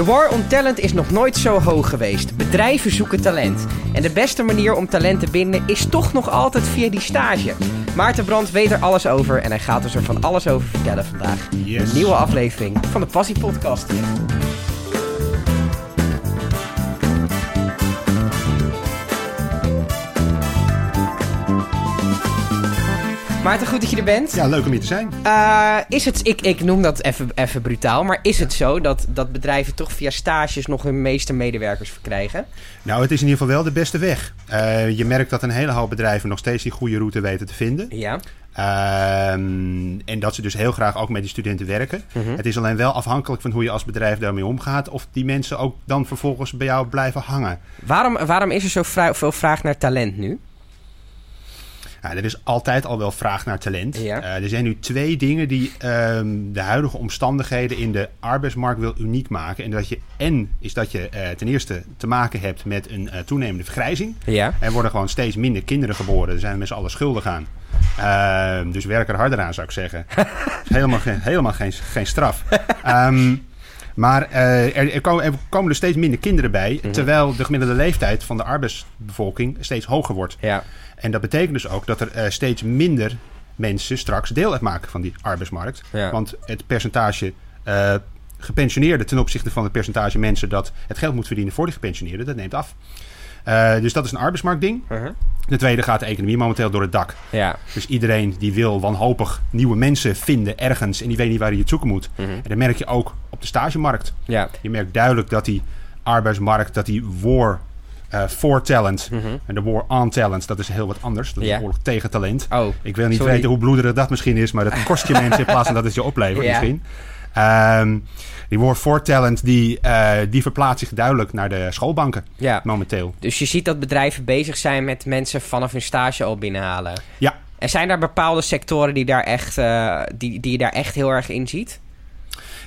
De war on talent is nog nooit zo hoog geweest. Bedrijven zoeken talent. En de beste manier om talent te binden is toch nog altijd via die stage. Maarten Brandt weet er alles over en hij gaat ons er van alles over vertellen vandaag. Yes. Een nieuwe aflevering van de Passie Podcast. Maarten, goed dat je er bent. Ja, leuk om hier te zijn. Eh, is het, ik, ik noem dat even, even brutaal, maar is het zo dat, dat bedrijven toch via stages nog hun meeste medewerkers verkrijgen? Nou, het is in ieder geval wel de beste weg. Eh, je merkt dat een hele hoop bedrijven nog steeds die goede route weten te vinden. Ja. Ehm, en dat ze dus heel graag ook met die studenten werken. Mhm. Het is alleen wel afhankelijk van hoe je als bedrijf daarmee omgaat. Of die mensen ook dan vervolgens bij jou blijven hangen. Waarom, waarom is er zo veel vraag naar talent nu? Ja, er is altijd al wel vraag naar talent. Ja. Eh, er zijn nu twee dingen die ehm, de huidige omstandigheden in de arbeidsmarkt wil uniek maken. En dat je en is dat je eh, ten eerste te maken hebt met een eh, toenemende vergrijzing. Ja. Er worden gewoon steeds minder kinderen geboren. Daar zijn we met z'n allen schuldig aan. Ehm, dus werk er harder aan, zou ik zeggen. helemaal, geen, helemaal geen, geen straf. Ehm, maar eh, er, er, komen, er komen er steeds minder kinderen bij. Terwijl de gemiddelde leeftijd van de arbeidsbevolking steeds hoger wordt. Ja. En dat betekent dus ook dat er eh, steeds minder mensen straks deel uitmaken van die arbeidsmarkt. Ja. Want het percentage eh gepensioneerden ten opzichte van het percentage mensen dat het geld moet verdienen voor die gepensioneerden, dat neemt af. Dus dat is een arbeidsmarktding. Uh-huh. De tweede gaat de economie momenteel door het dak. Ja. Dus iedereen die wil wanhopig nieuwe mensen vinden ergens en die weet niet waar hij het zoeken moet. Mhm. En dat merk je ook op de stagemarkt. Ja. Je merkt duidelijk dat die arbeidsmarkt, dat die war eh for talent Mhm. en de war on talent, dat is heel wat anders. Dat is oorlog tegen talent. Oh, Ik wil niet sorry. weten hoe bloederig dat misschien is, maar dat kost je mensen in plaats van dat het je oplevert misschien. Ehm, die war for talent, die, eh, die verplaatst zich duidelijk naar de schoolbanken Ja. momenteel. Dus je ziet dat bedrijven bezig zijn met mensen vanaf hun stage al binnenhalen. Ja, En zijn daar bepaalde sectoren die, daar echt, eh, die, die je daar echt heel erg in ziet?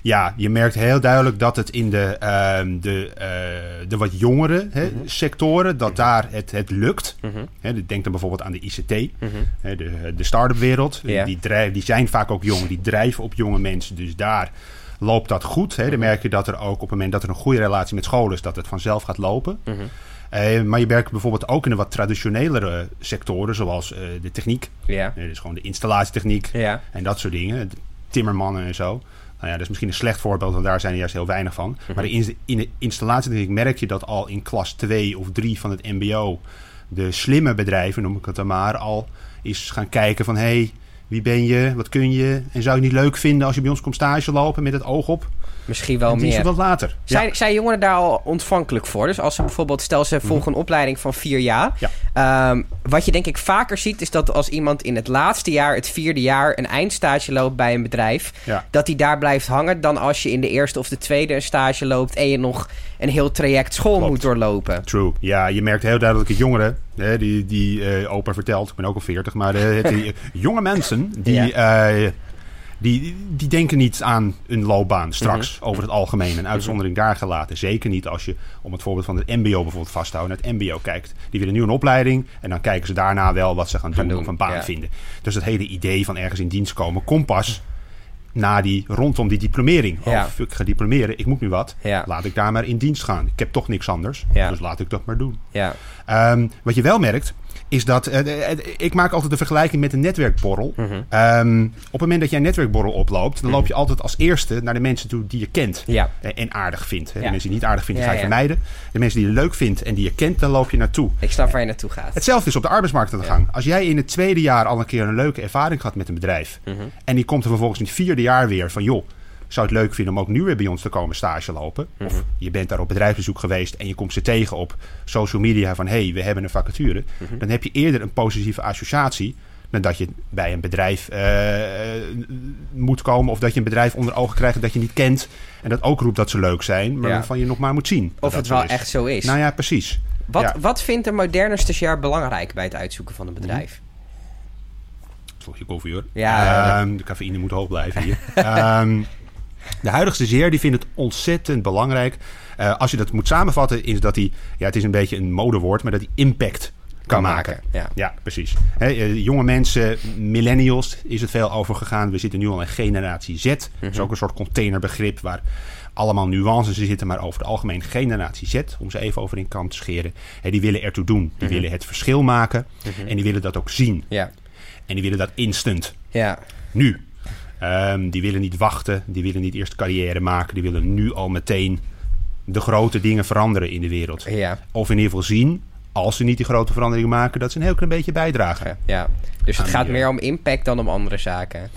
Ja, je merkt heel duidelijk dat het in de, ehm, de, eh, de wat jongere hè, Mhm. sectoren, dat daar het, het lukt. Mhm. Hè, denk dan bijvoorbeeld aan de ICT, Mhm. hè, de, de start-up wereld. Die, drijf, die zijn vaak ook jong, die drijven op jonge mensen. Dus daar loopt dat goed. Hè. Dan merk je dat er ook op het moment dat er een goede relatie met school is, dat het vanzelf gaat lopen. Mhm. Eh, maar je merkt bijvoorbeeld ook in de wat traditionelere sectoren, zoals eh, de techniek. Ja. Eh, dus gewoon de installatietechniek Ja. en dat soort dingen. Timmermannen en zo. Nou ja, dat is misschien een slecht voorbeeld, want daar zijn er juist heel weinig van. Mhm. Maar in, in de installatietechniek merk je dat al in klas 2 of 3 van het MBO de slimme bedrijven, noem ik het dan maar, al eens gaan kijken van hé, hey, wie ben je, wat kun je? En zou je het niet leuk vinden als je bij ons komt stage lopen met het oog op? Misschien wel die meer. er wat later. Zijn, zijn jongeren daar al ontvankelijk voor? Dus als ze bijvoorbeeld, stel ze volgen een opleiding van vier jaar. Ja. Ehm, wat je denk ik vaker ziet, is dat als iemand in het laatste jaar, het vierde jaar, een eindstage loopt bij een bedrijf, Ja. dat die daar blijft hangen dan als je in de eerste of de tweede een stage loopt en je nog een heel traject school Klopt. moet doorlopen. True. Ja, je merkt heel duidelijk dat jongeren, hè, die, die eh, opa vertelt, ik ben ook al 40, maar die, eh, jonge mensen, die, die, die denken niet aan een loopbaan straks Mhm. over het algemeen. Een uitzondering daar gelaten. Zeker niet als je, om het voorbeeld van het MBO bijvoorbeeld vasthouden, naar het MBO kijkt. Die willen nu een opleiding en dan kijken ze daarna wel wat ze gaan, doen, doen, of een baan ja. vinden. Dus het hele idee van ergens in dienst komen komt pas na die, rondom die diplomering. Ja. Oh, ik ga diplomeren, ik moet nu wat. Ja. Laat ik daar maar in dienst gaan. Ik heb toch niks anders, Ja. dus laat ik dat maar doen. Ja. Ehm, wat je wel merkt, is dat... eh, eh, ik maak altijd de vergelijking met een netwerkborrel. Mhm. Ehm, op het moment dat jij een netwerkborrel oploopt... dan loop je altijd als eerste naar de mensen toe die je kent. Ja. eh, En aardig vindt. Hè. De mensen die je niet aardig vindt, die ga je vermijden. De mensen die je leuk vindt en die je kent, daar loop je naartoe. Ik snap waar je naartoe gaat. Hetzelfde is op de arbeidsmarkt aan de gang. Als jij in het tweede jaar al een keer een leuke ervaring had met een bedrijf... Mhm. en die komt er vervolgens in het vierde jaar weer van... joh, zou het leuk vinden om ook nu weer bij ons te komen stage lopen? Mhm. Of je bent daar op bedrijfsbezoek geweest en je komt ze tegen op social media van... hé, hey, we hebben een vacature. Mhm. Dan heb je eerder een positieve associatie... dan dat je bij een bedrijf eh, moet komen... of dat je een bedrijf onder ogen krijgt dat je niet kent... en dat ook roept dat ze leuk zijn... maar Ja. waarvan je nog maar moet zien. Of het wel is. echt zo is. Nou ja, precies. wat, ja. wat vindt een moderne stagiair belangrijk bij het uitzoeken van een bedrijf? Slokje koffie hoor. Ja. Ehm, de cafeïne moet hoog blijven hier. Ehm, de huidige stagiair die vindt het ontzettend belangrijk. eh, als je dat moet samenvatten, is dat hij, ja, het is een beetje een modewoord, maar dat hij impact kan maken. Ja. Ja, precies. Eh, jonge mensen, millennials, is het veel over gegaan. We zitten nu al in generatie Z. Dat is ook een soort containerbegrip waar allemaal nuances in zitten. Maar over het algemeen generatie Z, om ze even over in kant te scheren. Die willen ertoe doen. Die willen het verschil maken. En die willen dat ook zien. Ja. En die willen dat instant. Ja. Nu. Ehm, die willen niet wachten. Die willen niet eerst carrière maken. Die willen nu al meteen de grote dingen veranderen in de wereld. Ja. Of in ieder geval zien, als ze niet die grote veranderingen maken, dat ze een heel klein beetje bijdragen. ja. Dus het gaat meer om impact dan om andere zaken.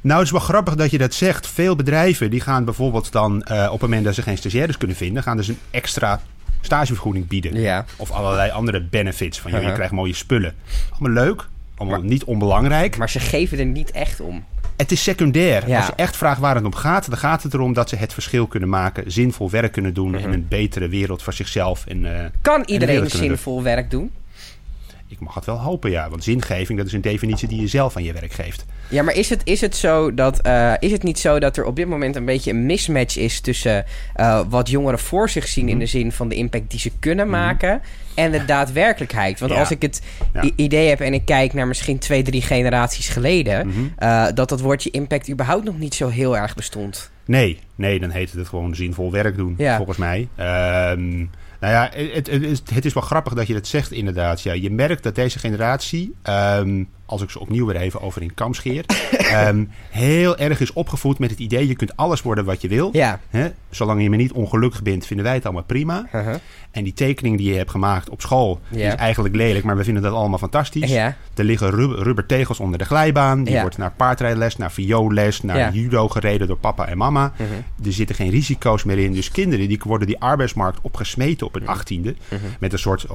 Nou, het is wel grappig dat je dat zegt. Veel bedrijven die gaan bijvoorbeeld dan eh, op het moment dat ze geen stagiaires kunnen vinden, gaan dus een extra stagevergoeding bieden. Ja. Of allerlei andere benefits. Van joh, je Uh-huh. krijgt mooie spullen. Allemaal leuk, allemaal niet onbelangrijk. Maar ze geven er niet echt om. Het is secundair. Ja. Als je echt vraagt waar het om gaat, dan gaat het erom dat ze het verschil kunnen maken, zinvol werk kunnen doen en een betere wereld voor zichzelf. En, eh, Kan de iedereen zinvol werk doen? Ik mag het wel hopen, ja. Want zingeving, dat is een definitie die je zelf aan je werk geeft. Ja, maar is het, is het, zo dat, eh, is het niet zo dat er op dit moment een beetje een mismatch is tussen eh, wat jongeren voor zich zien Mhm. in de zin van de impact die ze kunnen maken en de daadwerkelijkheid? Want Ja. als ik het Ja. idee heb en ik kijk naar misschien twee, drie generaties geleden, Mhm. eh, dat dat woordje impact überhaupt nog niet zo heel erg bestond. Nee, nee, dan heet het gewoon zinvol werk doen, Ja. volgens mij. Ehm, nou ja, het, het, is, het is wel grappig dat je dat zegt, inderdaad. Ja, je merkt dat deze generatie, ehm, als ik ze opnieuw weer even over in kam scheer, ehm, heel erg is opgevoed met het idee: je kunt alles worden wat je wil. Ja. Hè? Zolang je maar niet ongelukkig bent, vinden wij het allemaal prima. Uh-huh. En die tekening die je hebt gemaakt op school die is eigenlijk lelijk, maar we vinden dat allemaal fantastisch. Ja. Er liggen rubber, rubbertegels onder de glijbaan. Die wordt naar paardrijles, naar vioolles, naar judo gereden door papa en mama. Mhm. Er zitten geen risico's meer in. Dus kinderen die worden die arbeidsmarkt opgesmeten op hun Mhm. achttiende. Met een soort,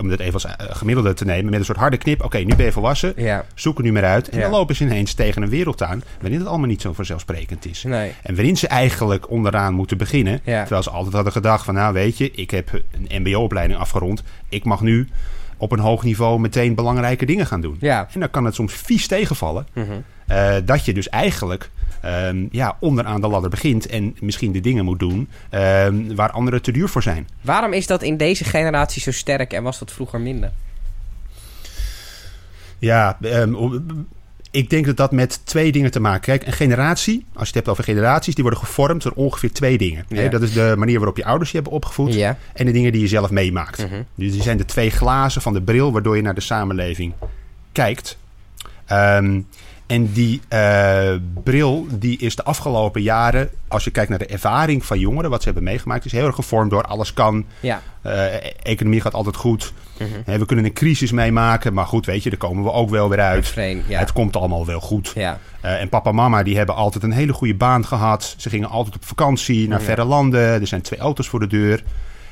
om het even als eh, gemiddelde te nemen, met een soort harde knip. Oké, nu ben je volwassen. Ja. Zoek er nu maar uit. En dan lopen ze ineens tegen een wereld aan waarin het allemaal niet zo vanzelfsprekend is. Nee. En waarin ze eigenlijk onderaan moeten beginnen. Terwijl ze altijd hadden gedacht van nou weet je, ik heb een mbo-opleiding afgerond. Ik mag nu op een hoog niveau meteen belangrijke dingen gaan doen. Ja. En dan kan het soms vies tegenvallen. Mhm. eh, dat je dus eigenlijk ehm, ja, onderaan de ladder begint. En misschien de dingen moet doen ehm, waar anderen te duur voor zijn. Waarom is dat in deze generatie zo sterk en was dat vroeger minder? Ja, ehm, ik denk dat dat met twee dingen te maken Kijk, een generatie, als je het hebt over generaties, die worden gevormd door ongeveer twee dingen. Ja. Hè, Dat is de manier waarop je ouders je hebben opgevoed. Ja. En de dingen die je zelf meemaakt. Mhm. Dus die zijn de twee glazen van de bril waardoor je naar de samenleving kijkt. Ehm, en die eh, bril die is de afgelopen jaren, als je kijkt naar de ervaring van jongeren, wat ze hebben meegemaakt, is heel erg gevormd door alles kan. Ja. Eh, economie gaat altijd goed. Mhm. We kunnen een crisis meemaken, maar goed, weet je, daar komen we ook wel weer uit. Vreemd, ja. Het komt allemaal wel goed. Ja. Eh, en papa en mama die hebben altijd een hele goede baan gehad. Ze gingen altijd op vakantie naar Ja. verre landen. Er zijn twee auto's voor de deur.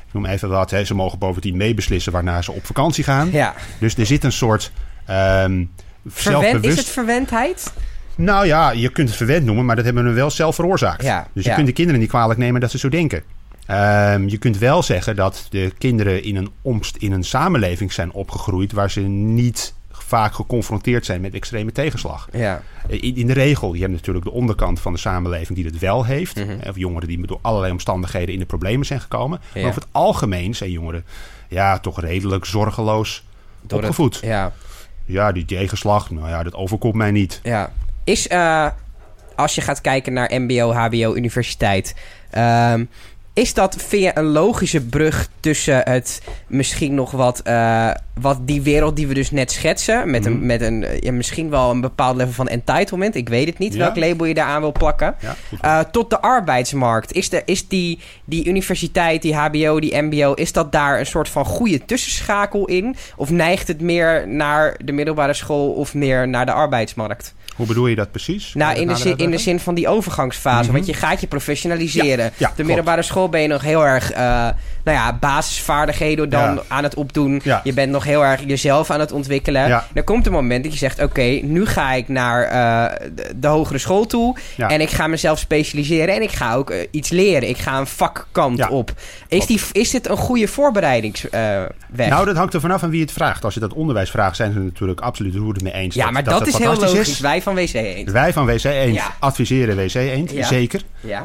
Ik noem even wat. Hè. Ze mogen bovendien meebeslissen waarna ze op vakantie gaan. Ja. Dus er zit een soort ehm Verwend, zelfbewust... is het verwendheid? Nou ja, je kunt het verwend noemen, maar dat hebben we wel zelf veroorzaakt. Ja, Dus je ja. kunt de kinderen niet kwalijk nemen dat ze zo denken. Ehm, je kunt wel zeggen dat de kinderen in een, omst, in een samenleving zijn opgegroeid... waar ze niet vaak geconfronteerd zijn met extreme tegenslag. Ja. In, in de regel, je hebt natuurlijk de onderkant van de samenleving die het wel heeft. Mhm. Of jongeren die door allerlei omstandigheden in de problemen zijn gekomen. Ja. Maar over het algemeen zijn jongeren ja, toch redelijk zorgeloos Door het- opgevoed. Ja. Ja, die tegenslag, nou ja, dat overkomt mij niet. Ja. Is, eh, als je gaat kijken naar MBO, HBO, universiteit. ehm, is dat, je, een logische brug tussen het misschien nog wat, eh, wat die wereld die we dus net schetsen. Met, Mhm. een, met een, eh, ja, misschien wel een bepaald level van entitlement. Ik weet het niet Ja. welk label je daaraan wil plakken. Ja. Eh, tot de arbeidsmarkt. Is, de, is die, die universiteit, die HBO, die MBO, is dat daar een soort van goede tussenschakel in? Of neigt het meer naar de middelbare school of meer naar de arbeidsmarkt? Hoe bedoel je dat precies? Nou, in de, zin, in de zin van die overgangsfase. Mhm. Want je gaat je professionaliseren. De middelbare school ben je nog heel erg... eh, nou ja, basisvaardigheden dan Ja. aan het opdoen. Ja. Je bent nog heel erg jezelf aan het ontwikkelen. Ja. Er komt een moment dat je zegt... Oké, nu ga ik naar eh, de, de hogere school toe. En ik ga mezelf specialiseren. En ik ga ook eh, iets leren. Ik ga een vakkant op. Is, die, is dit een goede voorbereidingsweg? Nou, dat hangt er vanaf aan wie het vraagt. Als je dat onderwijs vraagt, zijn ze natuurlijk absoluut het mee eens. ja, maar dat, is heel logisch. Wij van WC 1. Wij van WC 1 Ja. adviseren WC 1, Ja. zeker. Ja.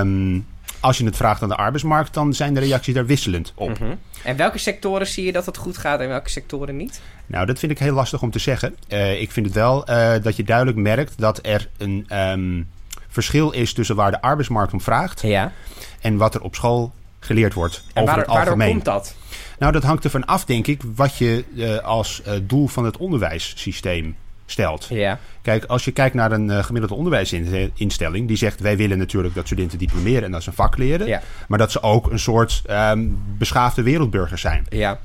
Ehm, als je het vraagt aan de arbeidsmarkt, dan zijn de reacties daar wisselend op. Mhm. En welke sectoren zie je dat het goed gaat en welke sectoren niet? Nou, dat vind ik heel lastig om te zeggen. Eh, ik vind het wel eh, dat je duidelijk merkt dat er een ehm, verschil is tussen waar de arbeidsmarkt om vraagt Ja. en wat er op school geleerd wordt En over waar- het waardoor algemeen. komt dat? Nou, dat hangt ervan af, denk ik, wat je eh, als doel van het onderwijssysteem stelt. Ja. Kijk, als je kijkt naar een eh, gemiddelde onderwijsinstelling, die zegt: wij willen natuurlijk dat studenten diplomeren en dat ze een vak leren, Ja. maar dat ze ook een soort ehm, beschaafde wereldburger zijn. Ja.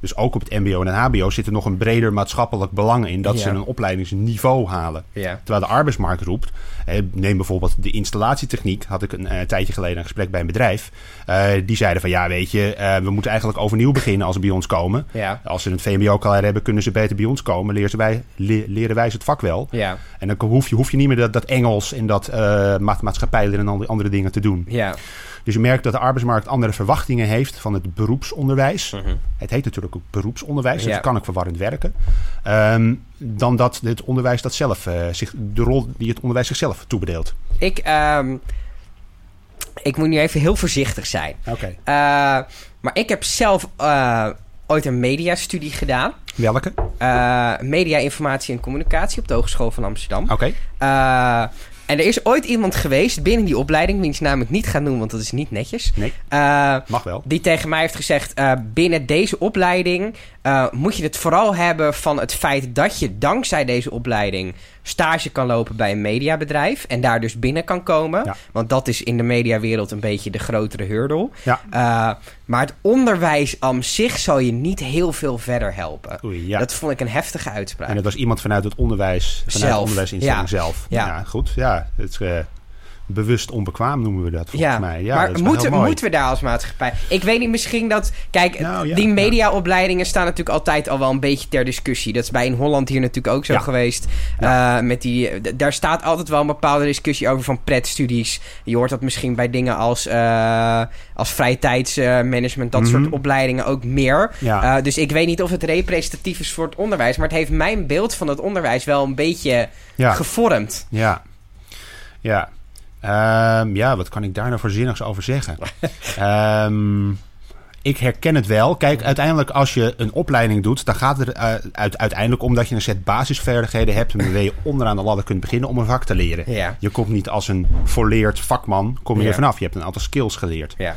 Dus ook op het MBO en het HBO zit er nog een breder maatschappelijk belang in dat ze een opleidingsniveau halen. Ja. Terwijl de arbeidsmarkt roept, neem bijvoorbeeld de installatietechniek, had ik een eh, tijdje geleden een gesprek bij een bedrijf. Eh, die zeiden van ja, weet je, eh, we moeten eigenlijk overnieuw beginnen als ze bij ons komen. Ja. Als ze een VMBO-klaar hebben, kunnen ze beter bij ons komen. Leren, wij, le- leren wij ze het vak wel. En dan hoef je, hoef je niet meer dat, dat Engels en dat ma- maatschappijleer en al die andere dingen te doen. Ja. Dus je merkt dat de arbeidsmarkt andere verwachtingen heeft van het beroepsonderwijs. Mhm. Het heet natuurlijk ook beroepsonderwijs, dus Ja. het kan ook verwarrend werken. Ehm, dan dat het onderwijs dat zelf, eh, zich, de rol die het onderwijs zichzelf toebedeelt. Ik, ehm, ik moet nu even heel voorzichtig zijn. Oké. Eh, maar ik heb zelf eh, ooit een mediastudie gedaan. Welke? Media, informatie en communicatie op de Hogeschool van Amsterdam. Oké. En er is ooit iemand geweest binnen die opleiding, wiens naam ik niet ga noemen, want dat is niet netjes. Nee, Eh, mag wel. die tegen mij heeft gezegd: eh, binnen deze opleiding eh, moet je het vooral hebben van het feit dat je dankzij deze opleiding stage kan lopen bij een mediabedrijf en daar dus binnen kan komen. Ja. Want dat is in de mediawereld een beetje de grotere hurdle. Ja. Eh, maar het onderwijs aan zich zal je niet heel veel verder helpen. Oei, ja. Dat vond ik een heftige uitspraak. En dat was iemand vanuit het onderwijs, vanuit Zelf, de onderwijsinstelling zelf. Ja. goed. Ja, het is eh, bewust onbekwaam noemen we dat volgens ja, mij. Ja, maar moeten, moeten we daar als maatschappij... Ik weet niet, misschien dat... Kijk, Nou, ja, die mediaopleidingen staan natuurlijk altijd al wel een beetje ter discussie. Dat is bij in Holland hier natuurlijk ook zo geweest. Eh, met die, daar staat altijd wel een bepaalde discussie over van pretstudies. Je hoort dat misschien bij dingen als, eh als vrije tijdsmanagement, dat Mhm. soort opleidingen ook meer. Eh, dus ik weet niet of het representatief is voor het onderwijs. Maar het heeft mijn beeld van het onderwijs wel een beetje gevormd. Ja. Ja. Ehm, ja, wat kan ik daar nou voor zinnigs over zeggen? Ehm, ik herken het wel. Kijk, uiteindelijk als je een opleiding doet, dan gaat het er eh, uit, uiteindelijk om dat je een set basisvaardigheden hebt waarmee je onderaan de ladder kunt beginnen om een vak te leren. Ja. Je komt niet als een volleerd vakman, kom je Ja. er vanaf. Je hebt een aantal skills geleerd. Ja.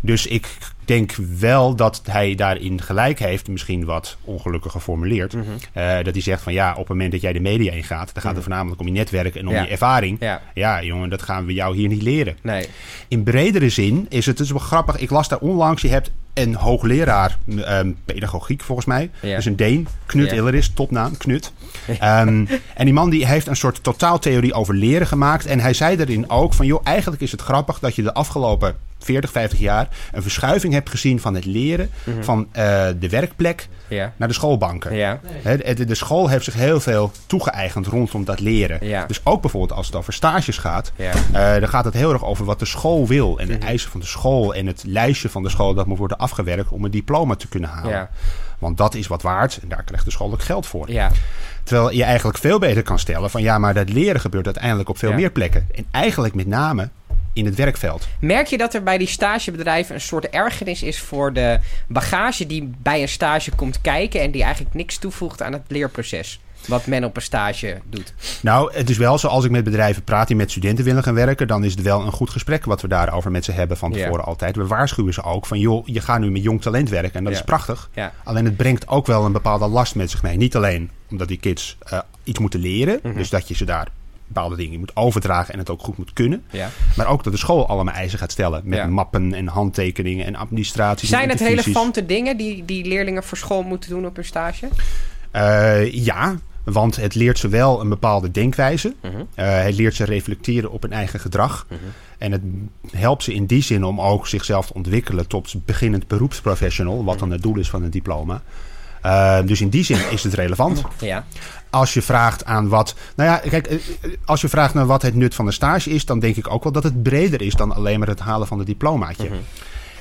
Dus ik denk wel dat hij daarin gelijk heeft, misschien wat ongelukkig geformuleerd. Mhm. eh, dat hij zegt van ja, op het moment dat jij de media ingaat, dan gaat het voornamelijk om je netwerk en om Ja. je ervaring. Ja. Ja, jongen, dat gaan we jou hier niet leren. Nee. In bredere zin is het dus wel grappig. Ik las daar onlangs, je hebt een hoogleraar ehm, pedagogiek volgens mij. Ja. Dus een Deen, Knut Ja. Illeris, topnaam, Knut. Ehm, en die man die heeft een soort totaaltheorie over leren gemaakt. En hij zei daarin ook van, joh, eigenlijk is het grappig dat je de afgelopen 40, 50 jaar een verschuiving hebt gezien van het leren van eh, de werkplek Ja. naar de schoolbanken. Ja. De, de school heeft zich heel veel toegeëigend rondom dat leren. Ja. Dus ook bijvoorbeeld als het over stages gaat, eh, dan gaat het heel erg over wat de school wil. En de Mhm. eisen van de school en het lijstje van de school dat moet worden afgewerkt om een diploma te kunnen halen. Ja. Want dat is wat waard en daar krijgt de school ook geld voor. Ja. Terwijl je eigenlijk veel beter kan stellen van ja, maar dat leren gebeurt uiteindelijk op veel meer plekken. En eigenlijk met name in het werkveld. Merk je dat er bij die stagebedrijven een soort ergernis is voor de bagage die bij een stage komt kijken en die eigenlijk niks toevoegt aan het leerproces? Wat men op een stage doet. Nou, het is wel zo als ik met bedrijven praat die met studenten willen gaan werken, dan is het wel een goed gesprek wat we daarover met ze hebben van Ja. tevoren altijd. We waarschuwen ze ook van joh, je gaat nu met jong talent werken en dat Ja. is prachtig. Ja. Alleen het brengt ook wel een bepaalde last met zich mee. Niet alleen omdat die kids eh, iets moeten leren, Mhm. dus dat je ze daar bepaalde dingen moet overdragen en het ook goed moet kunnen. Ja. Maar ook dat de school allemaal eisen gaat stellen met Ja. mappen en handtekeningen en administraties. Zijn en het relevante dingen die, die leerlingen voor school moeten doen op hun stage? Eh, ja, want het leert ze wel een bepaalde denkwijze. Mhm. Eh, het leert ze reflecteren op hun eigen gedrag. Mhm. En het helpt ze in die zin om ook zichzelf te ontwikkelen tot beginnend beroepsprofessional, wat dan het doel is van een diploma. Eh, dus in die zin is het relevant. Ja. Als je vraagt aan wat. Nou ja, kijk, eh, als je vraagt naar wat het nut van een stage is, dan denk ik ook wel dat het breder is dan alleen maar het halen van het diplomaatje. Mhm.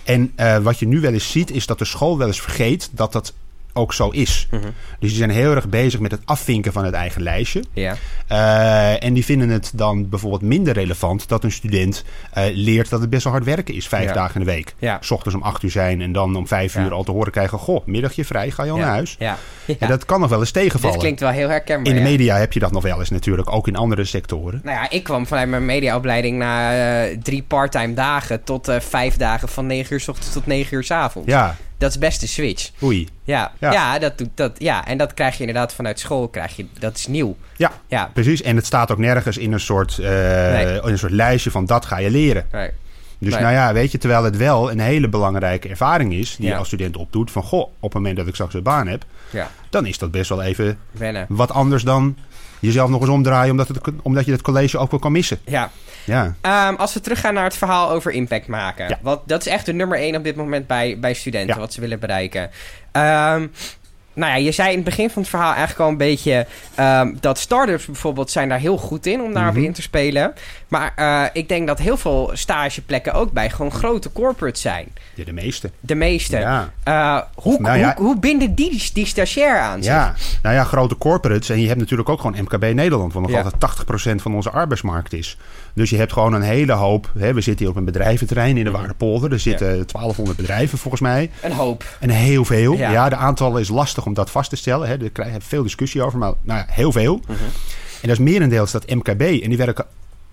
En eh, wat je nu wel eens ziet, is dat de school wel eens vergeet dat dat ook zo is. Mhm. Dus die zijn heel erg bezig met het afvinken van het eigen lijstje. Ja. Eh, en die vinden het dan bijvoorbeeld minder relevant dat een student eh, leert dat het best wel hard werken is, vijf Ja. dagen in de week. Ja. S ochtends om acht uur zijn en dan om vijf uur al te horen krijgen: Goh, middagje vrij, ga je al naar huis. Ja. Ja. En dat kan nog wel eens tegenvallen. klinkt wel heel herkenbaar. In de media heb je dat nog wel eens natuurlijk, ook in andere sectoren. Nou ja, ik kwam vanuit mijn mediaopleiding na eh, drie parttime dagen tot vijf dagen van 9 uur s ochtends tot 9 uur s avonds. Ja, Dat is best een switch. oei. Ja, ja. Ja. dat doet dat. Ja, en dat krijg je inderdaad vanuit school. Krijg je, dat is nieuw. Ja, Ja, precies. En het staat ook nergens in een soort, eh, Nee. in een soort lijstje van dat ga je leren. nee. Dus Nee. nou ja, weet je, terwijl het wel een hele belangrijke ervaring is die Ja. je als student opdoet. Van goh, op het moment dat ik straks een baan heb, ja, dan is dat best wel even wennen. wat anders dan jezelf nog eens omdraaien omdat, het, omdat je het college ook wel kan missen. Ja, Ja, Ehm, als we teruggaan naar het verhaal over impact maken. Ja. Want dat is echt de nummer één op dit moment bij, bij studenten, Ja. wat ze willen bereiken. Ehm, nou ja, je zei in het begin van het verhaal eigenlijk al een beetje ehm, dat startups bijvoorbeeld zijn daar heel goed in om daarop Mhm. in te spelen. Maar eh, ik denk dat heel veel stageplekken ook bij gewoon grote corporates zijn. ja, de meeste. De meeste. Ja. Eh, hoe, Nou ja. hoe, hoe binden die die stagiair aan zich? Ja, nou ja, grote corporates. En je hebt natuurlijk ook gewoon MKB Nederland, wat nog Ja. altijd 80% van onze arbeidsmarkt is. Dus je hebt gewoon een hele hoop. Hè, we zitten hier op een bedrijventerrein in de Mhm. Waardepolder. Er zitten 1200 bedrijven volgens mij. Een hoop. En heel veel. Ja. De aantallen is lastig om dat vast te stellen. Hè. Daar veel discussie over, maar nou ja, heel veel. Mhm. En dat is merendeels dat MKB. En die werken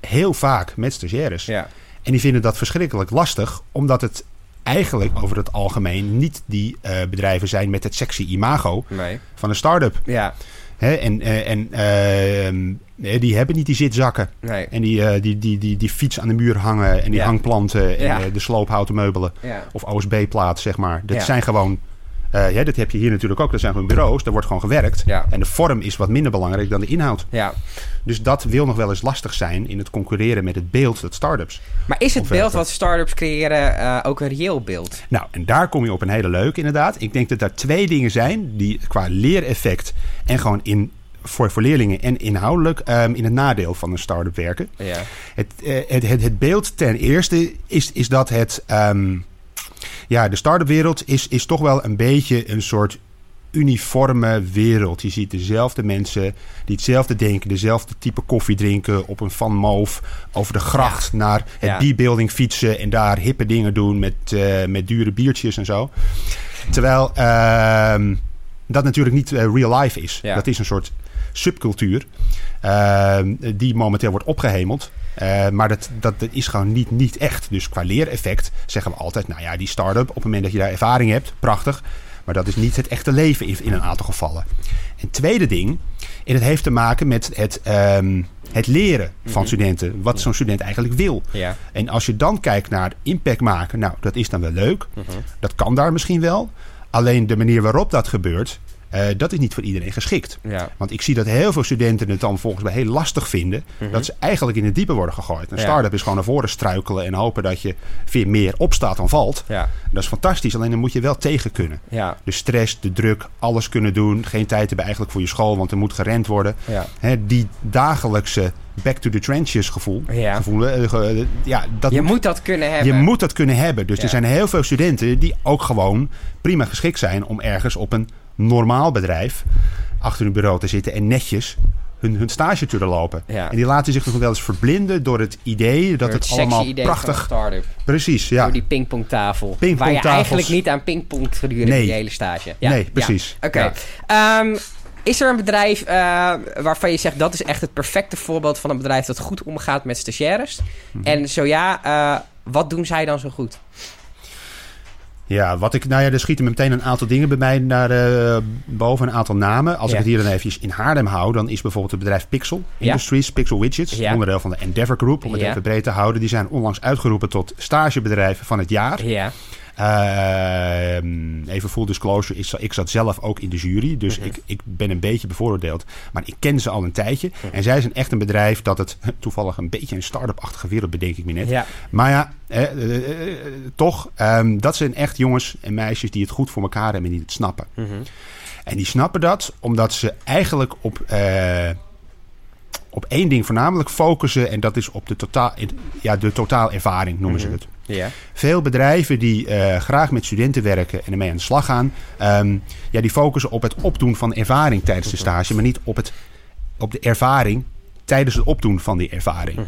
heel vaak met stagiaires. Ja. En die vinden dat verschrikkelijk lastig, omdat het eigenlijk over het algemeen niet die eh, bedrijven zijn met het sexy imago Nee. van een start-up. Ja. Hè, en eh, en ehm, eh, die hebben niet die zitzakken. Nee. En die, eh, die, die, die, die fiets aan de muur hangen. En die Ja. hangplanten. En Ja. de sloophouten meubelen. Ja. Of OSB-plaat, zeg maar. Dat zijn gewoon... eh, ja, dat heb je hier natuurlijk ook. Dat zijn gewoon bureaus. Daar wordt gewoon gewerkt. Ja. En de vorm is wat minder belangrijk dan de inhoud. Ja. Dus dat wil nog wel eens lastig zijn in het concurreren met het beeld dat start-ups. Maar is het beeld wat start-ups creëren eh, ook een reëel beeld? Nou, en daar kom je op een hele leuke inderdaad. Ik denk dat daar twee dingen zijn die qua leereffect en gewoon in, voor, voor leerlingen en inhoudelijk ehm, in het nadeel van een start-up werken. Ja. Het, eh, het, het, het beeld ten eerste is, is dat het. ehm, ja, de start-up wereld is, is toch wel een beetje een soort uniforme wereld. Je ziet dezelfde mensen die hetzelfde denken, dezelfde type koffie drinken op een Van Moof over de gracht naar het Ja. B-building fietsen en daar hippe dingen doen met, eh, met dure biertjes en zo. Terwijl ehm, dat natuurlijk niet eh, real life is. Ja. Dat is een soort subcultuur ehm, die momenteel wordt opgehemeld. Eh, maar dat, dat, dat is gewoon niet, niet echt. Dus qua leereffect zeggen we altijd... nou ja, die start-up, op het moment dat je daar ervaring hebt, prachtig. Maar dat is niet het echte leven in, in een aantal gevallen. En tweede ding, en het heeft te maken met het, ehm, het leren van studenten. Wat zo'n student eigenlijk wil. Ja. En als je dan kijkt naar impact maken, nou, dat is dan wel leuk. Dat kan daar misschien wel. Alleen de manier waarop dat gebeurt, eh, dat is niet voor iedereen geschikt. Ja. Want ik zie dat heel veel studenten het dan volgens mij heel lastig vinden. Dat ze eigenlijk in het diepe worden gegooid. Een Ja. start-up is gewoon naar voren struikelen en hopen dat je weer meer opstaat dan valt. Ja. Dat is fantastisch, alleen dan moet je wel tegen kunnen. Ja. De stress, de druk, alles kunnen doen. Geen tijd hebben eigenlijk voor je school, want er moet gerend worden. Hè, die dagelijkse back to the trenches gevoel. Ja. gevoel eh, ge- ja, dat Je moet, moet dat kunnen hebben. je moet dat kunnen hebben. Dus Ja. er zijn heel veel studenten die ook gewoon prima geschikt zijn om ergens op een normaal bedrijf achter hun bureau te zitten en netjes hun, hun stage te lopen. Ja. En die laten zich nog wel eens verblinden door het idee dat Door het, allemaal idee prachtig... van. Precies, ja. Door die pingpongtafel. Waar je eigenlijk niet aan pingpongt gedurende Nee. die hele stage. Ja. Nee, Ja. precies. Oké. Ehm, is er een bedrijf eh, waarvan je zegt dat is echt het perfecte voorbeeld van een bedrijf dat goed omgaat met stagiaires? Mhm. En zo ja, eh, wat doen zij dan zo goed? Ja, wat ik, nou ja, er schieten meteen een aantal dingen bij mij naar eh, boven, een aantal namen. Als Ja. ik het hier dan eventjes in Haarlem hou, dan is bijvoorbeeld het bedrijf Pixel Ja. Industries, Pixel Widgets, Ja. onderdeel van de Endeavor Group, om het even breed te houden. Die zijn onlangs uitgeroepen tot stagebedrijf van het jaar. Ja. Ehm, even full disclosure, ik, ik zat zelf ook in de jury, dus Mhm. ik, ik ben een beetje bevooroordeeld. Maar ik ken ze al een tijdje. En zij zijn echt een bedrijf dat het toevallig een beetje een start-up-achtige wereld bedenk ik me net. Ja. Maar ja, eh, eh, eh, toch, ehm, dat zijn echt jongens en meisjes die het goed voor elkaar hebben en die het snappen. Mhm. En die snappen dat omdat ze eigenlijk op, eh, op één ding voornamelijk focussen. En dat is op de, totaal, ja, de totaalervaring, noemen Mhm. ze het. Ja. Veel bedrijven die eh, graag met studenten werken en ermee aan de slag gaan, ehm, ja, die focussen op het opdoen van ervaring tijdens de stage, maar niet op, het, op de ervaring tijdens het opdoen van die ervaring.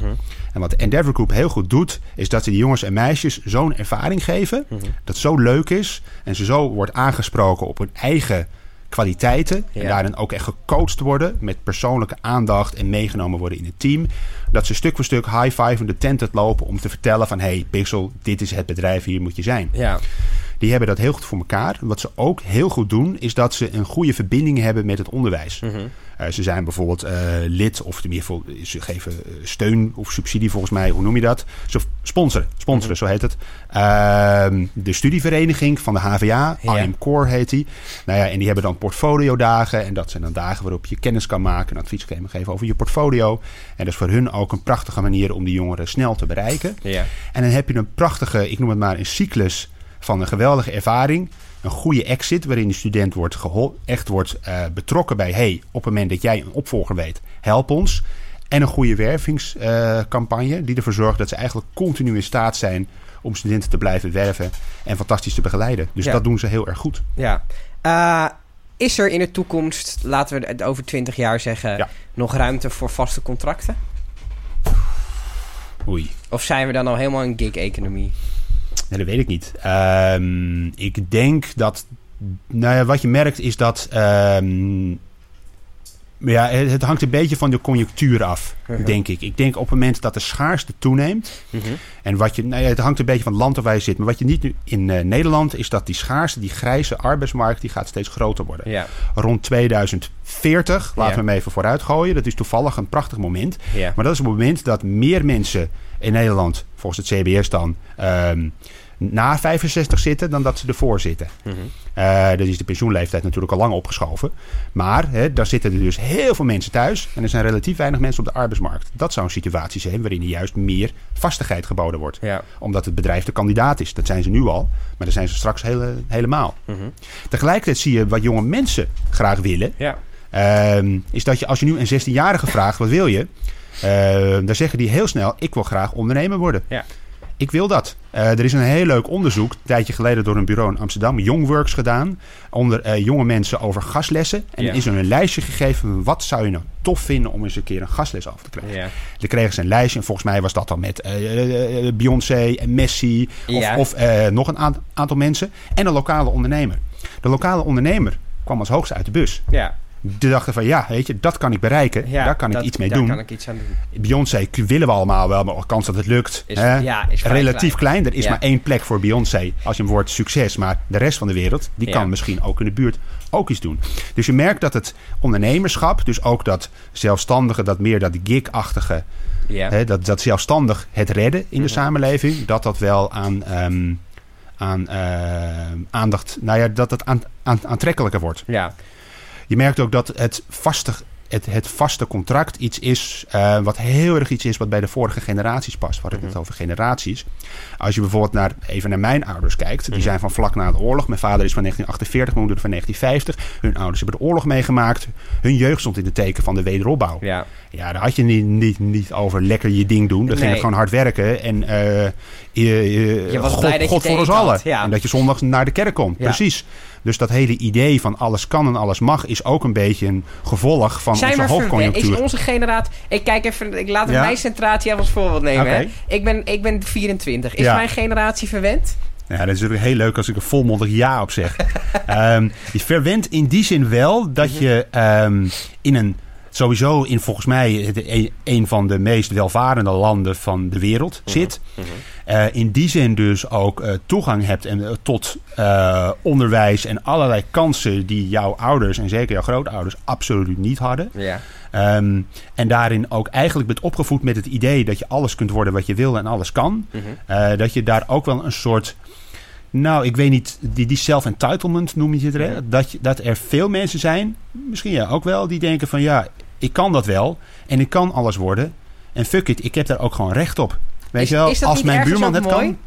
En wat de Endeavor Group heel goed doet, is dat ze die jongens en meisjes zo'n ervaring geven, dat zo leuk is en ze zo wordt aangesproken op hun eigen kwaliteiten en Ja. daarin ook echt gecoacht worden met persoonlijke aandacht en meegenomen worden in het team, dat ze stuk voor stuk high five in de tent uitlopen om te vertellen van hey Pixel, dit is het bedrijf, hier moet je zijn. Ja. Die hebben dat heel goed voor elkaar. Wat ze ook heel goed doen, is dat ze een goede verbinding hebben met het onderwijs. Eh, ze zijn bijvoorbeeld eh, lid, of tenminste, ze geven eh, steun of subsidie volgens mij, hoe noem je dat? Ze sponsoren, sponsoren, zo heet het. Ehm, de studievereniging van de HVA, Ja. IM Core heet die. Nou ja, en die hebben dan portfoliodagen. En dat zijn dan dagen waarop je kennis kan maken, een advies kan geven over je portfolio. En dat is voor hun ook een prachtige manier om die jongeren snel te bereiken. Ja. En dan heb je een prachtige, ik noem het maar een cyclus van een geweldige ervaring. Een goede exit waarin de student wordt echt wordt eh, betrokken bij... hey, op het moment dat jij een opvolger weet, help ons. En een goede wervingscampagne die ervoor zorgt dat ze eigenlijk continu in staat zijn... om studenten te blijven werven en fantastisch te begeleiden. Dus Ja. dat doen ze heel erg goed. Ja. Eh, is er in de toekomst, laten we het over 20 jaar zeggen, Ja. nog ruimte voor vaste contracten? Oei. Of zijn we dan al helemaal in gig-economie? Dat weet ik niet. Ehm, ik denk dat. Nou ja, wat je merkt is dat. ehm, ja, het, het hangt een beetje van de conjunctuur af, Mhm. denk ik. Ik denk op het moment dat de schaarste toeneemt. En wat je. Nou ja, het hangt een beetje van het land waar je zit. Maar wat je niet nu in eh, Nederland is dat die schaarste, die grijze arbeidsmarkt, die gaat steeds groter worden. Ja. Rond 2040, laten we hem even vooruit gooien. Dat is toevallig een prachtig moment. Maar dat is het moment dat meer mensen in Nederland, volgens het CBS dan, ehm, na 65 zitten dan dat ze ervoor zitten. Dat is de pensioenleeftijd natuurlijk al lang opgeschoven. Maar hè, daar zitten er dus heel veel mensen thuis. En er zijn relatief weinig mensen op de arbeidsmarkt. Dat zou een situatie zijn waarin er juist meer vastigheid geboden wordt. Ja. Omdat het bedrijf de kandidaat is. Dat zijn ze nu al. Maar dat zijn ze straks hele, helemaal. Mhm. Tegelijkertijd zie je wat jonge mensen graag willen. Ja. Ehm, is dat je als je nu een 16-jarige vraagt, wat wil je? Ehm, dan zeggen die heel snel, ik wil graag ondernemer worden. Ja. Ik wil dat. Eh, er is een heel leuk onderzoek, een tijdje geleden door een bureau in Amsterdam, Youngworks gedaan, onder eh, jonge mensen over gastlessen. En er is er een lijstje gegeven van wat zou je nou tof vinden om eens een keer een gastles af te krijgen. Ja. Dan kregen ze een lijstje en volgens mij was dat dan met eh, Beyoncé en Messi of, of nog een aant- aantal mensen en een lokale ondernemer. De lokale ondernemer kwam als hoogste uit de bus. Ja. Die dachten van ja, weet je, dat kan ik bereiken. ja. daar kan ik iets mee daar doen. kan ik iets aan doen. Beyoncé willen we allemaal wel, maar de kans dat het lukt Is- hè, ja, is vrij relatief klein. Er is Ja. maar één plek voor Beyoncé als je hem wordt succes. Maar de rest van de wereld, die kan misschien ook in de buurt ook iets doen. Dus je merkt dat het ondernemerschap, dus ook dat zelfstandige, dat meer dat gig-achtige, hè, dat, dat zelfstandig het redden in de Mhm. samenleving, dat dat wel aan, ehm, aan ehm, aandacht, nou ja, dat het aan, aan, aantrekkelijker wordt. Ja. Je merkt ook dat het vaste, het, het vaste contract iets is eh, wat heel erg iets is wat bij de vorige generaties past. We hadden het Mhm. over generaties. Als je bijvoorbeeld naar, even naar mijn ouders kijkt. Die Mhm. zijn van vlak na de oorlog. Mijn vader is van 1948, mijn moeder van 1950. Hun ouders hebben de oorlog meegemaakt. Hun jeugd stond in het teken van de wederopbouw. Ja. Ja, daar had je niet, niet, niet over lekker je ding doen. Dan ging het gewoon hard werken. En eh, je, je, Je was God, blij dat je God het voor ons allen. ja. En dat je zondags naar de kerk komt. Ja. Precies. Dus dat hele idee van alles kan en alles mag... is ook een beetje een gevolg van Zijn onze we verwend? hoofdconjunctuur. Is onze generatie... Ik kijk even... Ik laat Ja? mijn centratie als voorbeeld nemen. Hè? Ik, ben, ik ben 24. Is Ja. mijn generatie verwend? Ja, dat is natuurlijk heel leuk als ik er volmondig ja op zeg. Ehm je verwendt in die zin wel dat Mhm. je ehm, in een... Sowieso in volgens mij het, een, van de meest welvarende landen van de wereld Mhm. zit. Eh, in die zin dus ook eh, toegang hebt en, eh, tot onderwijs en allerlei kansen die jouw ouders en zeker jouw grootouders absoluut niet hadden. Ja. Ehm, en daarin ook eigenlijk bent opgevoed met het idee dat je alles kunt worden wat je wil en alles kan. Mhm. Dat je daar ook wel een soort. Nou, ik weet niet, die, die self-entitlement noem je het. hè? Dat, je, dat er veel mensen zijn, misschien ja ook wel, die denken van ja, ik kan dat wel en ik kan alles worden. En fuck it, ik heb daar ook gewoon recht op. Weet Is- je wel, als mijn buurman het mooi? kan.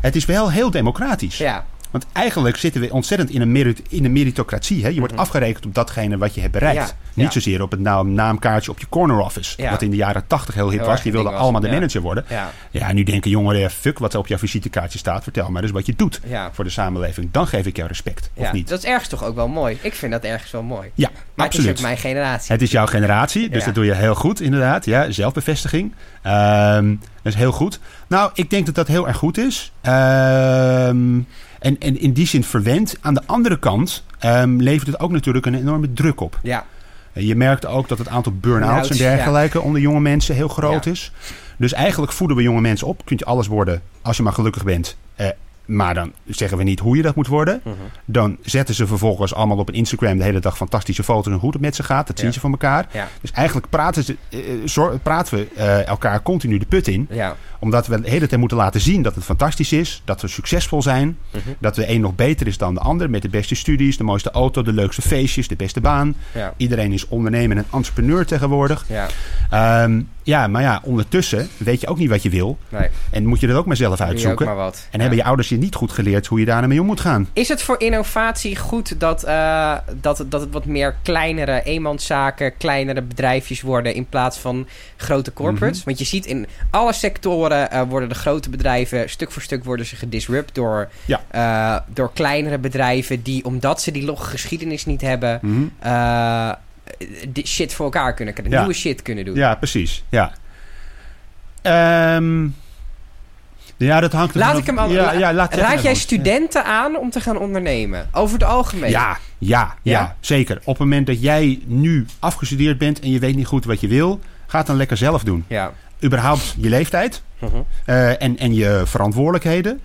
Het is wel heel democratisch. Ja. Want eigenlijk zitten we ontzettend in een, merit, in een meritocratie. Hè? Je wordt Mhm. afgerekend op datgene wat je hebt bereikt. Ja, Niet zozeer op het naam, naamkaartje op je corner office. Wat in de jaren tachtig heel hip Heel was. Die wilden allemaal de manager worden. Ja, Ja, nu denken jongeren, fuck wat er op jouw visitekaartje staat. Vertel maar eens wat je doet voor de samenleving. Dan geef ik jou respect, of niet? Dat is ergens toch ook wel mooi. Ik vind dat ergens wel mooi. Ja, Maar absoluut. het is ook mijn generatie. Het is jouw generatie, dus dat doe je heel goed inderdaad. Ja, zelfbevestiging. Ehm, dat is heel goed. Nou, ik denk dat dat heel erg goed is. Ehm, en, en in die zin verwend. Aan de andere kant ehm, levert het ook natuurlijk een enorme druk op. Ja, En Je merkt ook dat het aantal burn-outs en dergelijke onder jonge mensen heel groot Ja. is. Dus eigenlijk voeden we jonge mensen op. Kunt je alles worden als je maar gelukkig bent. Eh, maar dan zeggen we niet hoe je dat moet worden. Mhm. Dan zetten ze vervolgens allemaal op een Instagram de hele dag fantastische foto's en hoe het met ze gaat. Dat zien ze van elkaar. ja, Dus eigenlijk praten, ze, eh, zor- praten we eh, elkaar continu de put in. ja. Omdat we de hele tijd moeten laten zien dat het fantastisch is. Dat we succesvol zijn. Mhm. Dat de een nog beter is dan de ander. Met de beste studies, de mooiste auto, de leukste feestjes, de beste baan. Iedereen is ondernemer en entrepreneur tegenwoordig. Ja, Ehm, ja, maar ja, ondertussen weet je ook niet wat je wil. nee. En moet je dat ook maar zelf uitzoeken. maar. En Ja. hebben je ouders je niet goed geleerd hoe je daarmee om moet gaan? Is het voor innovatie goed dat, eh, dat, dat het wat meer kleinere eenmanszaken, kleinere bedrijfjes worden in plaats van grote corporates? Mhm. Want je ziet in alle sectoren eh, worden de grote bedrijven, stuk voor stuk worden ze gedisrupt door, Ja. eh, door kleinere bedrijven die, omdat ze die logge geschiedenis niet hebben, Mhm. Shit voor elkaar kunnen krijgen, Ja. nieuwe shit kunnen doen. Ja, precies. Ja. Ehm, ja, dat hangt er Laat ik hem al- Ja, ja, laat Raad jij studenten aan om te gaan ondernemen? Over het algemeen? Ja, ja, ja, zeker. Op het moment dat jij nu afgestudeerd bent en je weet niet goed wat je wil, ga het dan lekker zelf doen. Ja. Überhaupt je leeftijd Mhm, eh, en, en je verantwoordelijkheden.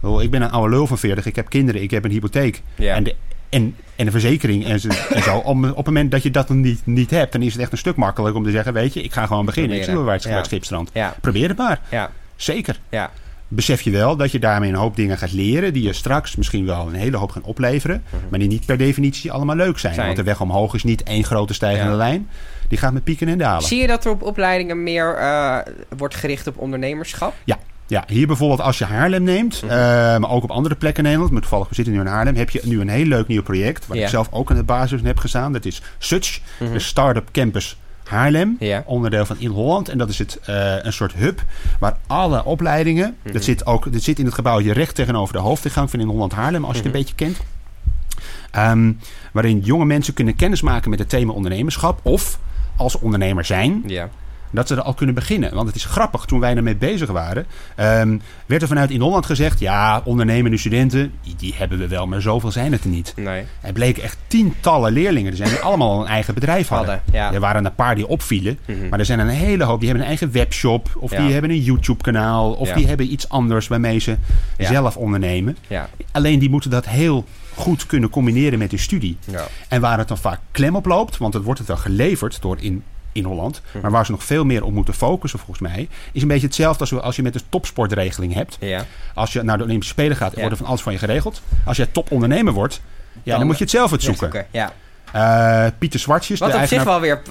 mhm. Ik ben een oude lul van 40, ik heb kinderen, ik heb een hypotheek. Ja. En, de, en, en een verzekering en zo. En zo. Om, op het moment dat je dat dan niet, niet hebt, dan is het echt een stuk makkelijker om te zeggen: Weet je, ik ga gewoon beginnen. Ik zie wel waar het, waar het Ja. schip strandt. Ja, Probeer het maar. ja, Zeker. ja. Besef je wel dat je daarmee een hoop dingen gaat leren. die je straks misschien wel een hele hoop gaan opleveren. maar die niet per definitie allemaal leuk zijn. Zijn. Want de weg omhoog is niet één grote stijgende lijn. Die gaat met pieken en dalen. Zie je dat er op opleidingen meer eh, wordt gericht op ondernemerschap? Ja, hier bijvoorbeeld als je Haarlem neemt, Mhm. eh, maar ook op andere plekken in Nederland, maar toevallig we zitten nu in Haarlem, heb je nu een heel leuk nieuw project, waar Ja. ik zelf ook aan de basis heb gestaan. Dat is Such, Mhm. de Startup Campus Haarlem, Ja. onderdeel van In Holland. En dat is het, eh, een soort hub waar alle opleidingen, Mhm. dat, zit ook, dat zit in het gebouwtje recht tegenover de hoofdingang van In Holland Haarlem, als je het Mhm. een beetje kent. Ehm, waarin jonge mensen kunnen kennismaken met het thema ondernemerschap of als ondernemer zijn, Ja. Dat ze er al kunnen beginnen. Want het is grappig, toen wij ermee bezig waren, ehm, werd er vanuit in Holland gezegd: ja, ondernemende studenten, die, die hebben we wel, maar zoveel zijn het er niet. Nee. Er bleken echt tientallen leerlingen te zijn die allemaal al een eigen bedrijf hadden. Hadden, ja. Er waren een paar die opvielen, Mhm. maar er zijn een hele hoop die hebben een eigen webshop, of Ja. die hebben een YouTube-kanaal, of Ja. die hebben iets anders waarmee ze zelf ondernemen. Ja. Alleen die moeten dat heel goed kunnen combineren met hun studie. Ja. En waar het dan vaak klem op loopt, want het wordt het wel geleverd door in, in Holland. Mhm. Maar waar ze nog veel meer op moeten focussen, volgens mij, is een beetje hetzelfde als, als je met de topsportregeling hebt. Ja. Als je naar de Olympische Spelen gaat, Ja. wordt er van alles van je geregeld. Als jij topondernemer wordt, ja, dan, Dan- moet je het zelf uitzoeken. Zoeken. Ja. Eh, Pieter Zwartjes, Wat de op zich wel weer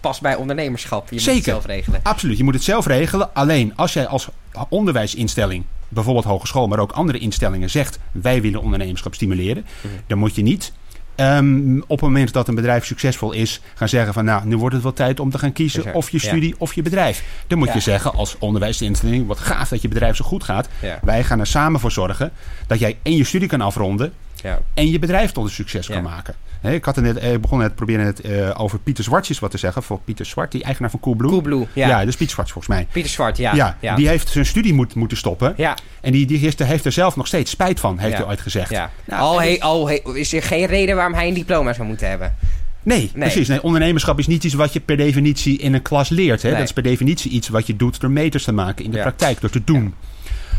past bij ondernemerschap. Je moet Zeker. het zelf regelen. Absoluut, je moet het zelf regelen. Alleen als jij als onderwijsinstelling, bijvoorbeeld hogeschool, maar ook andere instellingen, zegt wij willen ondernemerschap stimuleren, Mhm. dan moet je niet ehm, op het moment dat een bedrijf succesvol is, gaan zeggen van nou, nu wordt het wel tijd om te gaan kiezen of je studie of je bedrijf. Dan moet Ja. je zeggen als onderwijsinstelling, wat gaaf dat je bedrijf zo goed gaat. Ja. Wij gaan er samen voor zorgen dat jij en je studie kan afronden Ja. en je bedrijf tot een succes Ja. kan maken. Ik had er net, eh, begon net proberen het eh, over Pieter Zwartjes wat te zeggen. Voor Pieter Zwart, die eigenaar van Coolblue. Coolblue. Ja. Ja, dus Pieter Zwart volgens mij. Pieter Zwart, ja. Ja, Ja. die heeft zijn studie moet, moeten stoppen. ja. En die, die heeft, er- heeft er zelf nog steeds spijt van, heeft hij ooit gezegd. ja. Nou, al, he, al he- is er geen reden waarom hij een diploma zou moeten hebben. Nee, precies. Nee, ondernemerschap is niet iets wat je per definitie in een klas leert. Hè? Nee. Dat is per definitie iets wat je doet door meters te maken in de praktijk, door te doen.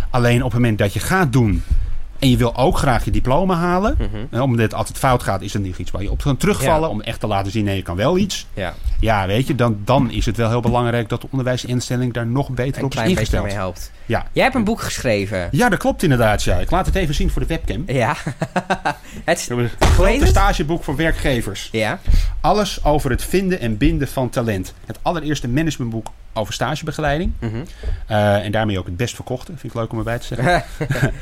Alleen op het moment dat je gaat doen en je wil ook graag je diploma halen, hè, omdat het altijd fout gaat, is dat niet iets waar je op kan terugvallen. Ja. Om echt te laten zien, nee, je kan wel iets. Ja. Ja, weet je, dan, dan is het wel heel belangrijk dat de onderwijsinstelling daar nog beter Een op is ingesteld. mee helpt. Ja. Jij hebt een boek geschreven. ja, dat klopt inderdaad. Ja. Ik laat het even zien voor de webcam. Ja. het is, een grote stageboek voor werkgevers. ja. Alles over het vinden en binden van talent. Het allereerste managementboek over stagebegeleiding. Mhm. Eh, en daarmee ook het best verkochte. Vind ik leuk om erbij te zeggen.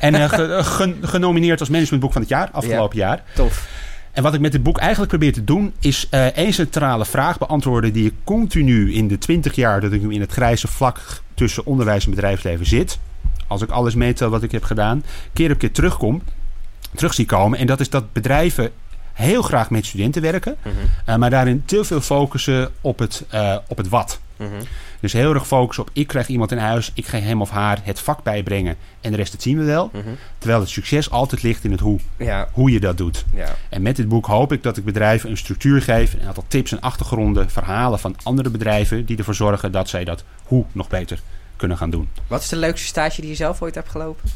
En eh, ge- eh, gen- genomineerd als managementboek van het jaar, afgelopen jaar. Tof. En wat ik met dit boek eigenlijk probeer te doen, is eh één centrale vraag beantwoorden die ik continu in de 20 jaar dat ik nu in het grijze vlak tussen onderwijs en bedrijfsleven zit. Als ik alles meetel wat ik heb gedaan, keer op keer terugkom, terug zie komen. En dat is dat bedrijven heel graag met studenten werken, Mhm. maar daarin te veel focussen op het, op het wat. Mhm. Dus heel erg focussen op ik krijg iemand in huis, ik ga hem of haar het vak bijbrengen en de rest dat zien we wel. Mhm. Terwijl het succes altijd ligt in het hoe, Ja, hoe je dat doet. ja. En met dit boek hoop ik dat ik bedrijven een structuur geef, een aantal tips en achtergronden, verhalen van andere bedrijven die ervoor zorgen dat zij dat hoe nog beter kunnen gaan doen. Wat is de leukste stage die je zelf ooit hebt gelopen?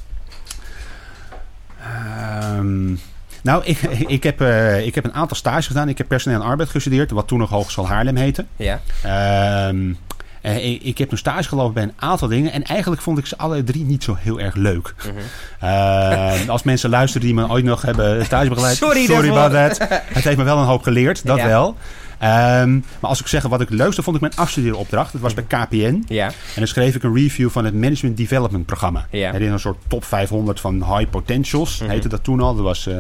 Ehm, nou, ik, ik, heb, eh, ik heb een aantal stages gedaan. Ik heb personeel en arbeid gestudeerd, wat toen nog Hogeschool Haarlem heette. Ja. Ehm, eh, ik, heb een stage gelopen bij een aantal dingen. En eigenlijk vond ik ze alle drie niet zo heel erg leuk. Mhm. Ehm, als mensen luisteren die me ooit nog hebben stage begeleid. Sorry sorry about that. Het heeft me wel een hoop geleerd, dat Ja. wel. Ehm, maar als ik zeg wat ik het leukste vond, ik mijn afstudeeropdracht. Dat was bij KPN. Ja. En dan schreef ik een review van het Management Development programma. Ja. Is een soort top 500 van high potentials, Mhm. heette dat toen al. Dat was eh,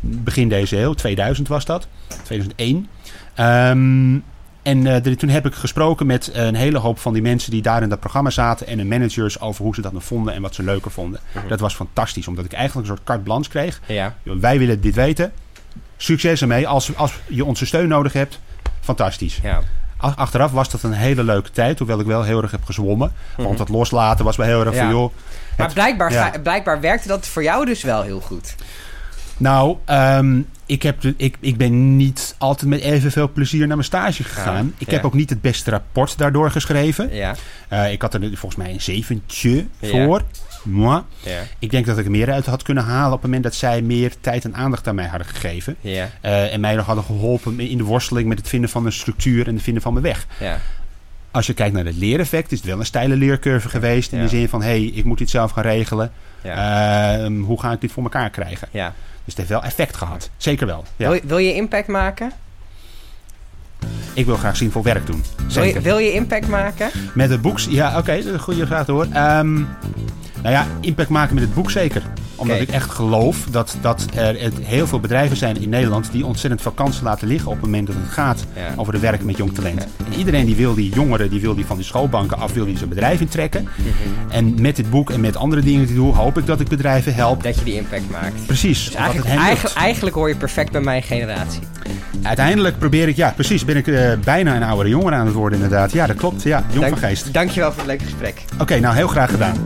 begin deze eeuw, 2000 was dat. 2001. Ehm, en eh, de- toen heb ik gesproken met een hele hoop van die mensen die daar in dat programma zaten. En de managers over hoe ze dat nou vonden en wat ze leuker vonden. Mhm. Dat was fantastisch, omdat ik eigenlijk een soort carte blanche kreeg. Ja. Wij willen dit weten. Succes ermee. Als, als je onze steun nodig hebt, fantastisch. Ja. Ach- Achteraf was dat een hele leuke tijd, hoewel ik wel heel erg heb gezwommen. Want dat loslaten was wel heel erg Mhm. Ja. van, joh... Maar het- blijkbaar, ja. ga- blijkbaar werkte dat voor jou dus wel heel goed. Nou, ehm, ik, heb de, ik, ik ben niet altijd met evenveel plezier naar mijn stage gegaan. Ja, ik ja. heb ook niet het beste rapport daardoor geschreven. Ja. Eh, ik had er volgens mij een zeventje Ja. voor. Moi. Ik denk dat ik er meer uit had kunnen halen op het moment dat zij meer tijd en aandacht aan mij hadden gegeven. Eh, en mij nog hadden geholpen in de worsteling met het vinden van een structuur en het vinden van mijn weg. Als je kijkt naar het leereffect, is het wel een steile leercurve geweest. In de zin van, hé, hey, ik moet dit zelf gaan regelen. Ehm, hoe ga ik dit voor elkaar krijgen? ja. Dus het heeft wel effect gehad. Zeker wel. Ja. Wil, je- wil je impact maken? Ik wil graag zinvol werk doen. Wil je, Zeker. wil je impact maken? Met het boek, ja, oké, dat is een goede vraag te horen. Nou ja, impact maken met het boek zeker. Omdat ik echt geloof dat, dat er het heel veel bedrijven zijn in Nederland die ontzettend veel kansen laten liggen op het moment dat het gaat Ja. over de werken met jong talent. En iedereen die wil die jongeren, die wil die van die schoolbanken af, wil die zijn bedrijf intrekken. Mhm. En met dit boek en met andere dingen die ik doe, hoop ik dat ik bedrijven help. Dat je die impact maakt. Precies. Dus eigenlijk, eigenlijk, eigenlijk hoor je perfect bij mijn generatie. Uiteindelijk probeer ik, ja precies, ben ik eh, bijna een oudere jongen aan het worden inderdaad. Ja, dat klopt. Ja, jong van geest. Dankjewel voor het leuke gesprek. Oké, nou heel graag gedaan.